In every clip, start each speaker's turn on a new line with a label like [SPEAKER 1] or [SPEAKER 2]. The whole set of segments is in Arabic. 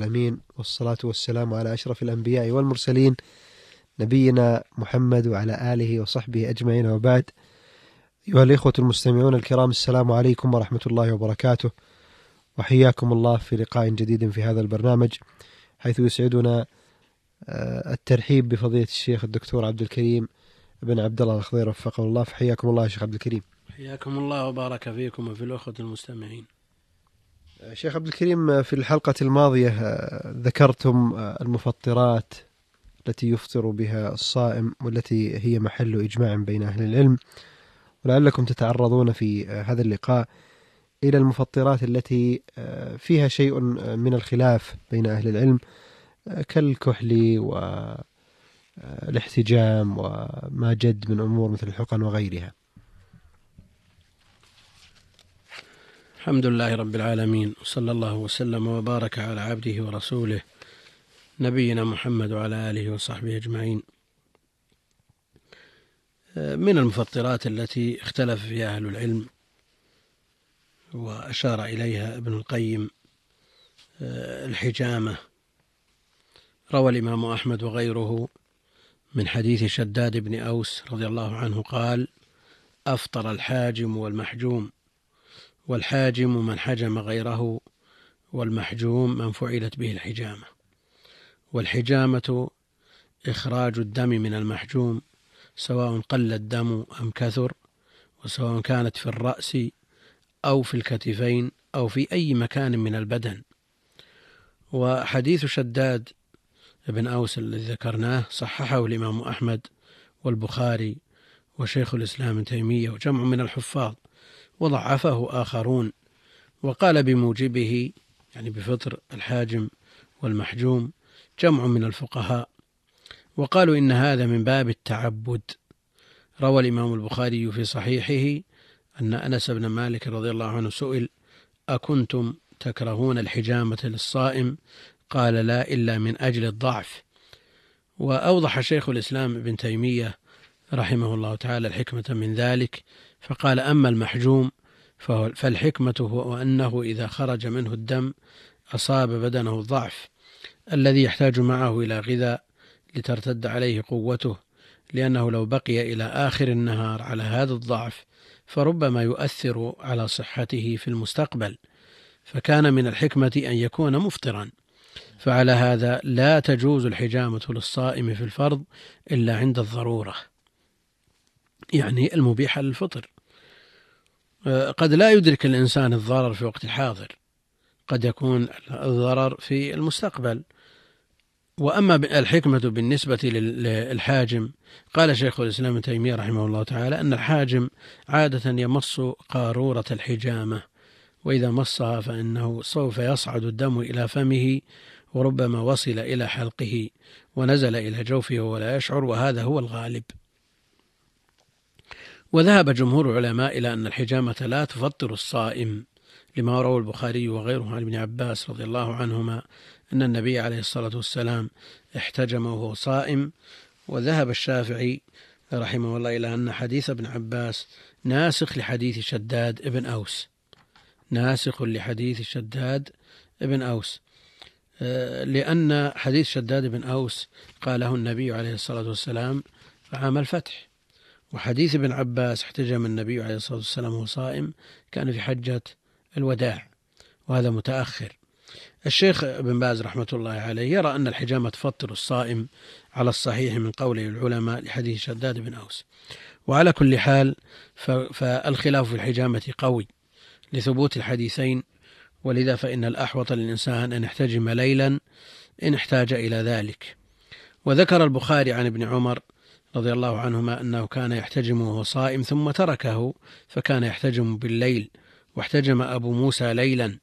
[SPEAKER 1] العالمين والصلاة والسلام على أشرف الأنبياء والمرسلين نبينا محمد وعلى آله وصحبه أجمعين وبعد. أيها الإخوة المستمعون الكرام السلام عليكم ورحمة الله وبركاته. وحياكم الله في لقاء جديد في هذا البرنامج حيث يسعدنا آه، الترحيب بفضيلة الشيخ الدكتور عبد الكريم بن عبد الله الخضير وفقه الله. فحياكم الله يا شيخ عبد الكريم.
[SPEAKER 2] حياكم الله وبارك فيكم وفي الأخوة المستمعين.
[SPEAKER 1] شيخ عبد الكريم في الحلقة الماضية آه، ذكرتم آه، المفطرات التي يفطر بها الصائم والتي هي محل إجماع بين أهل العلم. ولعلكم تتعرضون في آه، هذا اللقاء إلى المفطرات التي فيها شيء من الخلاف بين أهل العلم كالكحل والاحتجام وما جد من أمور مثل الحقن وغيرها.
[SPEAKER 2] الحمد لله رب العالمين وصلى الله وسلم وبارك على عبده ورسوله نبينا محمد وعلى آله وصحبه أجمعين. من المفطرات التي اختلف فيها أهل العلم وأشار إليها ابن القيم الحجامة روى الإمام أحمد وغيره من حديث شداد بن أوس رضي الله عنه قال أفطر الحاجم والمحجوم والحاجم من حجم غيره والمحجوم من فعلت به الحجامة. والحجامة إخراج الدم من المحجوم سواء قل الدم أم كثر وسواء كانت في الرأس أو في الكتفين أو في أي مكان من البدن. وحديث شداد بن أوس الذي ذكرناه صححه الإمام أحمد والبخاري وشيخ الإسلام ابن تيمية وجمع من الحفاظ. وضعفه آخرون وقال بموجبه يعني بفطر الحاجم والمحجوم جمع من الفقهاء. وقالوا إن هذا من باب التعبد. روى الإمام البخاري في صحيحه أن أنس بن مالك رضي الله عنه سئل أكنتم تكرهون الحجامة للصائم؟ قال لا إلا من أجل الضعف. وأوضح شيخ الإسلام ابن تيمية رحمه الله تعالى الحكمة من ذلك فقال أما المحجوم فالحكمة هو أنه إذا خرج منه الدم أصاب بدنه الضعف الذي يحتاج معه إلى غذاء لترتد عليه قوته لأنه لو بقي إلى آخر النهار على هذا الضعف فربما يؤثر على صحته في المستقبل. فكان من الحكمة أن يكون مفطرا. فعلى هذا لا تجوز الحجامة للصائم في الفرض إلا عند الضرورة. يعني المبيحة للفطر. قد لا يدرك الإنسان الضرر في وقت الحاضر قد يكون الضرر في المستقبل. وأما الحكمة بالنسبة للحاجم قال شيخ الإسلام ابن تيمية رحمه الله تعالى أن الحاجم عادة يمص قارورة الحجامة وإذا مصها فإنه سوف يصعد الدم إلى فمه وربما وصل إلى حلقه ونزل إلى جوفه ولا يشعر وهذا هو الغالب. وذهب جمهور العلماء إلى أن الحجامة لا تفطر الصائم لما روى البخاري وغيره عن ابن عباس رضي الله عنهما أن النبي عليه الصلاة والسلام احتجم وهو صائم. وذهب الشافعي رحمه الله إلى أن حديث ابن عباس ناسخ لحديث شداد ابن أوس. ناسخ لحديث شداد ابن أوس. آه، لأن حديث شداد بن أوس قاله النبي عليه الصلاة والسلام عام الفتح. وحديث ابن عباس احتجم النبي عليه الصلاة والسلام وهو صائم كان في حجة الوداع وهذا متأخر. الشيخ ابن باز رحمة الله عليه يرى أن الحجامة تفطر الصائم على الصحيح من قوله العلماء لحديث شداد بن أوس. وعلى كل حال فالخلاف في الحجامة قوي لثبوت الحديثين ولذا فإن الأحوط للإنسان أن يحتجم ليلا إن احتاج إلى ذلك. وذكر البخاري عن ابن عمر رضي الله عنهما أنه كان يحتجم وهو صائم ثم تركه فكان يحتجم بالليل واحتجم أبو موسى ليلا.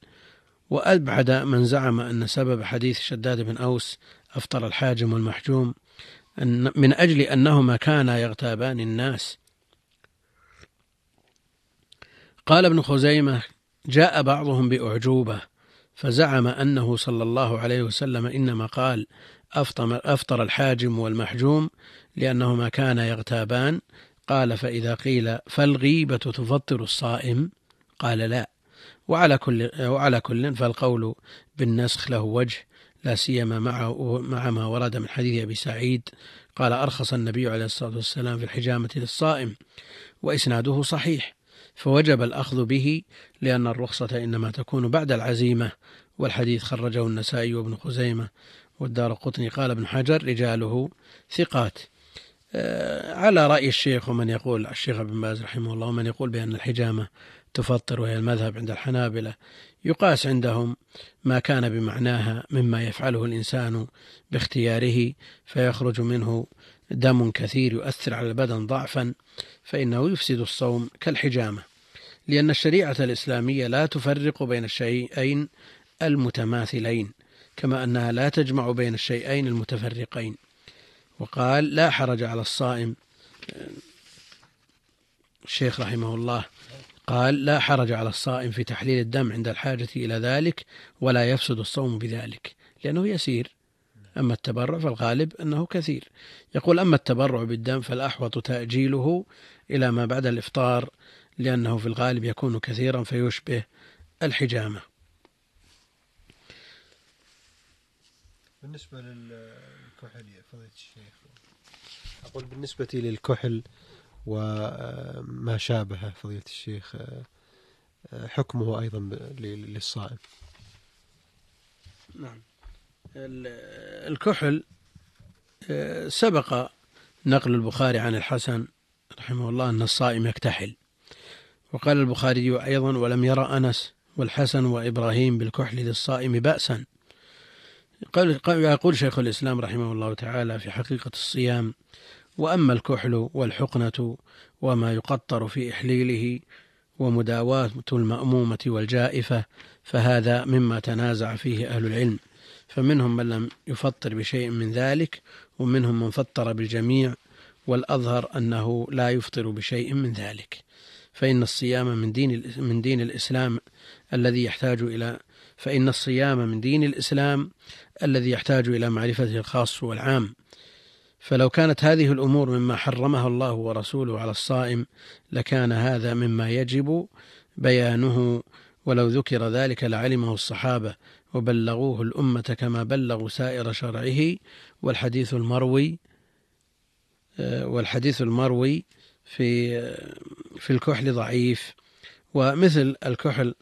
[SPEAKER 2] وأبعد من زعم أن سبب حديث شداد بن أوس أفطر الحاجم والمحجوم أن من أجل أنهما كانا يغتابان الناس. قال ابن خزيمة جاء بعضهم بأعجوبة فزعم أنه صلى الله عليه وسلم إنما قال أفطر, الحاجم والمحجوم لأنهما كانا يغتابان. قال فإذا قيل فالغيبة تفطر الصائم؟ قال لا. وعلى كل وعلى كل فالقول بالنسخ له وجه لا سيما مع مع ما ورد من حديث أبي سعيد. قال أرخص النبي عليه الصلاة والسلام في الحجامة للصائم وإسناده صحيح. فوجب الأخذ به لأن الرخصة إنما تكون بعد العزيمة. والحديث خرجه النسائي وابن خزيمة. والدار قطني قال ابن حجر رجاله ثقات. آه، على رأي الشيخ ومن يقول الشيخ ابن باز رحمه الله ومن يقول بأن الحجامة تفطر وهي المذهب عند الحنابلة يقاس عندهم ما كان بمعناها مما يفعله الإنسان باختياره فيخرج منه دم كثير يؤثر على البدن ضعفا فإنه يفسد الصوم كالحجامة لأن الشريعة الإسلامية لا تفرق بين الشيئين المتماثلين. كما أنها لا تجمع بين الشيئين المتفرقين. وقال لا حرج على الصائم. الشيخ رحمه الله قال لا حرج على الصائم في تحليل الدم عند الحاجة إلى ذلك ولا يفسد الصوم بذلك لأنه يسير. أما التبرع فالغالب أنه كثير. يقول أما التبرع بالدم فالأحوط تأجيله إلى ما بعد الإفطار لأنه في الغالب يكون كثيرا فيشبه الحجامة.
[SPEAKER 1] بالنسبة للكحل يا فضيلة الشيخ أقول بالنسبة للكحل وما شابه فضيلة الشيخ حكمه أيضا للصائم.
[SPEAKER 2] نعم. الكحل سبق نقل البخاري عن الحسن رحمه الله أن الصائم يكتحل. وقال البخاري أيضا ولم يرى أنس والحسن وإبراهيم بالكحل للصائم بأسا. يقول شيخ الإسلام رحمه الله تعالى في حقيقة الصيام وأما الكحل والحقنة وما يقطر في إحليله ومداواة المأمومة والجائفة فهذا مما تنازع فيه أهل العلم. فمنهم من لم يفطر بشيء من ذلك ومنهم من فطر بالجميع والأظهر أنه لا يفطر بشيء من ذلك. فإن الصيام من دين من دين الإسلام الذي يحتاج إلى فإن الصيام من دين الإسلام الذي يحتاج إلى معرفته الخاص والعام. فلو كانت هذه الأمور مما حرمها الله ورسوله على الصائم لكان هذا مما يجب بيانه. ولو ذكر ذلك لعلمه الصحابة وبلغوه الأمة كما بلغوا سائر شرعه. والحديث المروي والحديث المروي في في الكحل ضعيف. ومثل الكحل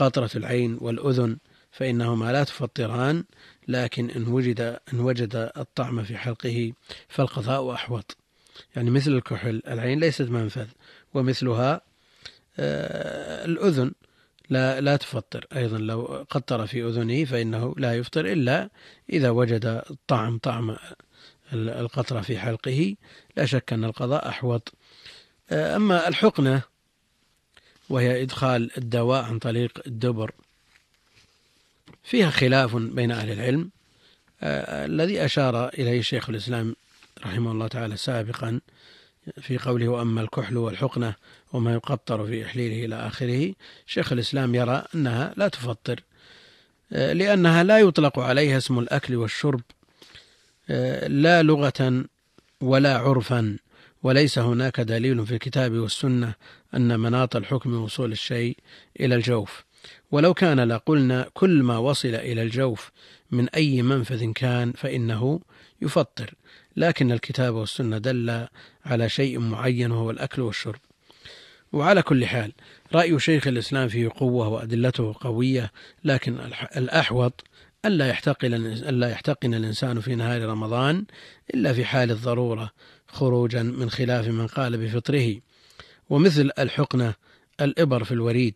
[SPEAKER 2] قطرة العين والأذن فإنهما لا تفطران لكن إن وجد إن وجد الطعم في حلقه فالقضاء أحوط. يعني مثل الكحل العين ليست منفذ ومثلها آه، الأذن لا لا تفطر. أيضا لو قطر في أذنه فإنه لا يفطر إلا إذا وجد الطعم طعم القطرة في حلقه. لا شك أن القضاء أحوط. آه، أما الحقنة وهي إدخال الدواء عن طريق الدبر. فيها خلاف بين أهل العلم آه الذي أشار إليه شيخ الإسلام رحمه الله تعالى سابقا في قوله وأما الكحل والحقنة وما يقطر في إحليله إلى آخره شيخ الإسلام يرى أنها لا تفطر آه لأنها لا يطلق عليها اسم الأكل والشرب آه لا لغة ولا عرفا. وليس هناك دليل في الكتاب والسنة أن مناط الحكم وصول الشيء إلى الجوف. ولو كان لقلنا كل ما وصل إلى الجوف من أي منفذ كان فإنه يفطر. لكن الكتاب والسنة دل على شيء معين وهو الأكل والشرب. وعلى كل حال رأي شيخ الإسلام فيه قوة وأدلته قوية لكن الأحوط ألا يحتقن ألا يحتقن الإنسان في نهار رمضان إلا في حال الضرورة خروجا من خلاف من قال بفطره. ومثل الحقنة الإبر في الوريد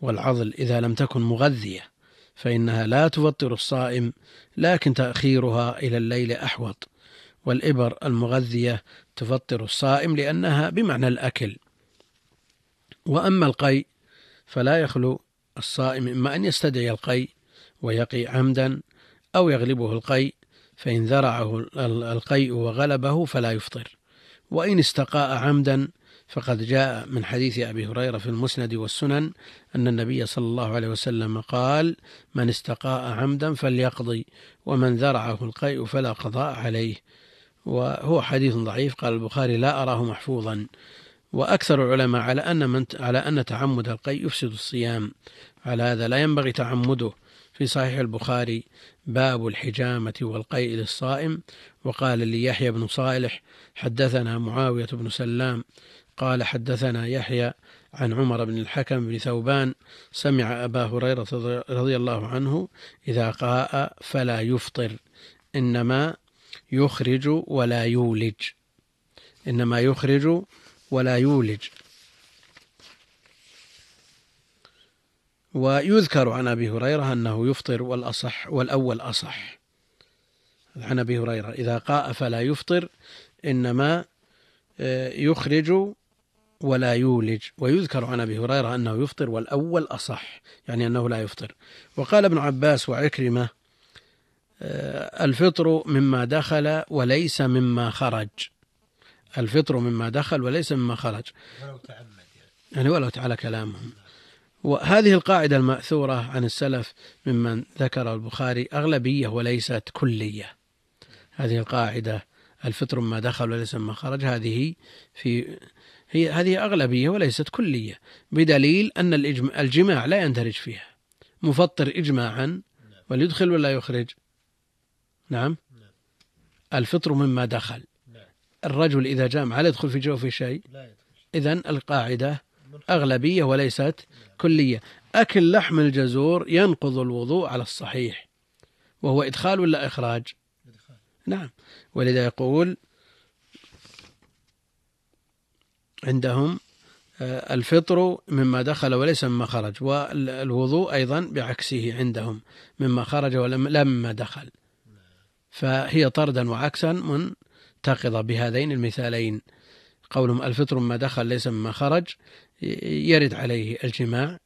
[SPEAKER 2] والعضل إذا لم تكن مغذية فإنها لا تفطر الصائم لكن تأخيرها إلى الليل أحوط. والإبر المغذية تفطر الصائم لأنها بمعنى الأكل. وأما القي فلا يخلو الصائم إما أن يستدعي القي ويقي عمدا أو يغلبه القي فإن ذرعه القيء وغلبه فلا يفطر. وإن استقاء عمدا فقد جاء من حديث أبي هريرة في المسند والسنن أن النبي صلى الله عليه وسلم قال من استقاء عمدا فليقضي ومن ذرعه القيء فلا قضاء عليه. وهو حديث ضعيف قال البخاري لا أراه محفوظا. وأكثر العلماء على أن من على أن تعمد القيء يفسد الصيام. على هذا لا ينبغي تعمده. في صحيح البخاري باب الحجامة والقيء للصائم وقال لي يحيى بن صالح حدثنا معاوية بن سلام قال حدثنا يحيى عن عمر بن الحكم بن ثوبان. سمع أبا هريرة رضي الله عنه إذا قاء فلا يفطر إنما يخرج ولا يولج إنما يخرج ولا يولج. ويذكر عن أبي هريرة أنه يفطر والأصح والأول أصح. عن أبي هريرة إذا قاء فلا يفطر إنما آه، يخرج ولا يولج. ويذكر عن أبي هريرة أنه يفطر والأول أصح يعني أنه لا يفطر. وقال ابن عباس وعكرمة آه، الفطر مما دخل وليس مما خرج. الفطر مما دخل وليس مما خرج. ولو تعمد يعني, يعني ولو تعالى كلامهم. وهذه القاعدة المأثورة عن السلف ممن ذكر البخاري أغلبية وليست كلية. هذه القاعدة الفطر مما دخل وليس مما خرج هذه في هي هذه أغلبية وليست كلية بدليل أن الجماع لا يندرج فيها. مفطر إجماعا وليدخل ولا يخرج. نعم؟ الفطر مما دخل. الرجل إذا جامع لا يدخل في جوفه شيء. إذا القاعدة أغلبية وليست كلية. أكل لحم الجزور ينقض الوضوء على الصحيح. وهو إدخال ولا إخراج؟ نعم. ولذا يقول عندهم آه، الفطر مما دخل وليس مما خرج والوضوء أيضا بعكسه عندهم مما خرج لا مما دخل. فهي طردا وعكسا منتقضة بهذين المثالين. قولهم الفطر مما دخل ليس مما خرج يرد عليه الجماع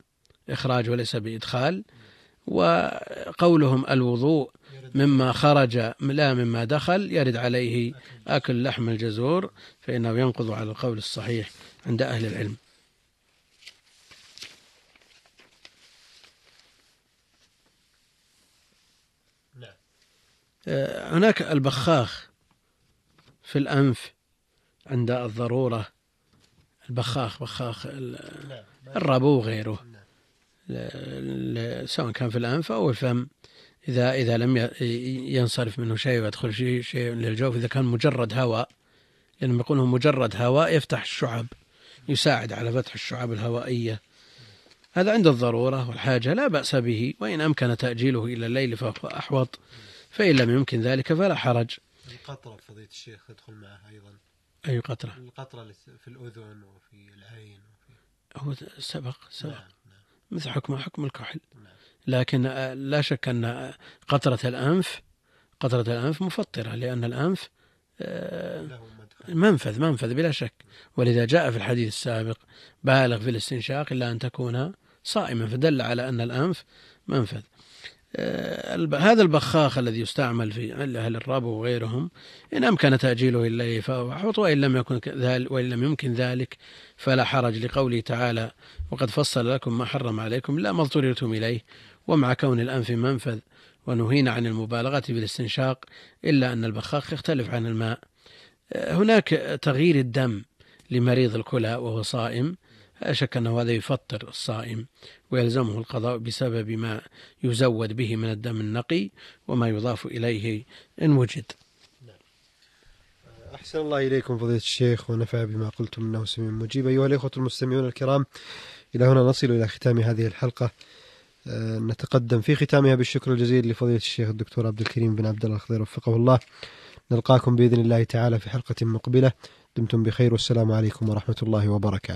[SPEAKER 2] إخراج وليس بإدخال وقولهم الوضوء مما خرج لا مما دخل يرد عليه أكل لحم الجزور فإنه ينقض على القول الصحيح عند أهل العلم نعم. آه، هناك البخاخ في الأنف عند الضرورة. البخاخ بخاخ نعم. الربو وغيره. نعم. سواء كان في الأنف أو الفم. إذا إذا لم ينصرف منه شيء ويدخل شيء شيء للجوف إذا كان مجرد هواء لأنهم يقولون مجرد هواء يفتح الشعب يساعد على فتح الشعب الهوائية. هذا عند الضرورة والحاجة لا بأس به وإن أمكن تأجيله إلى الليل فهو أحوط. فإن لم يمكن ذلك فلا حرج.
[SPEAKER 1] القطرة فضيلة الشيخ يدخل معها أيضا.
[SPEAKER 2] أي قطرة؟
[SPEAKER 1] القطرة في الأذن وفي العين وفي
[SPEAKER 2] هو سبق سبق نعم. نعم. مثل حكم حكم الكحل نعم. لكن لا شك أن قطرة الأنف قطرة الأنف مفطرة لأن الأنف آه، منفذ منفذ بلا شك ولذا جاء في الحديث السابق بالغ في الاستنشاق إلا أن تكون صائما فدل على أن الأنف منفذ آه، هذا البخاخ الذي يستعمل في أهل الرب وغيرهم إن أمكن تأجيله إليه فهو وإن لم يكن ذلك وإن لم يمكن ذلك فلا حرج لقوله تعالى وقد فصل لكم ما حرم عليكم إلا ما اضطررتم إليه ومع كون الأنف منفذ ونهينا عن المبالغة في الاستنشاق إلا أن البخاخ يختلف عن الماء. هناك تغيير الدم لمريض الكلى وهو صائم. لا شك أنه هذا يفطر الصائم ويلزمه القضاء بسبب ما يزود به من الدم النقي وما يضاف إليه إن وجد.
[SPEAKER 1] أحسن الله إليكم فضيلة الشيخ ونفع بما قلتم إنه سميع مجيب. أيها الإخوة المستمعون الكرام إلى هنا نصل إلى ختام هذه الحلقة. آه، نتقدم في ختامها بالشكر الجزيل لفضيلة الشيخ الدكتور عبد الكريم بن عبد الله الخضير وفقه الله. نلقاكم بإذن الله تعالى في حلقة مقبلة. دمتم بخير والسلام عليكم ورحمة الله وبركاته.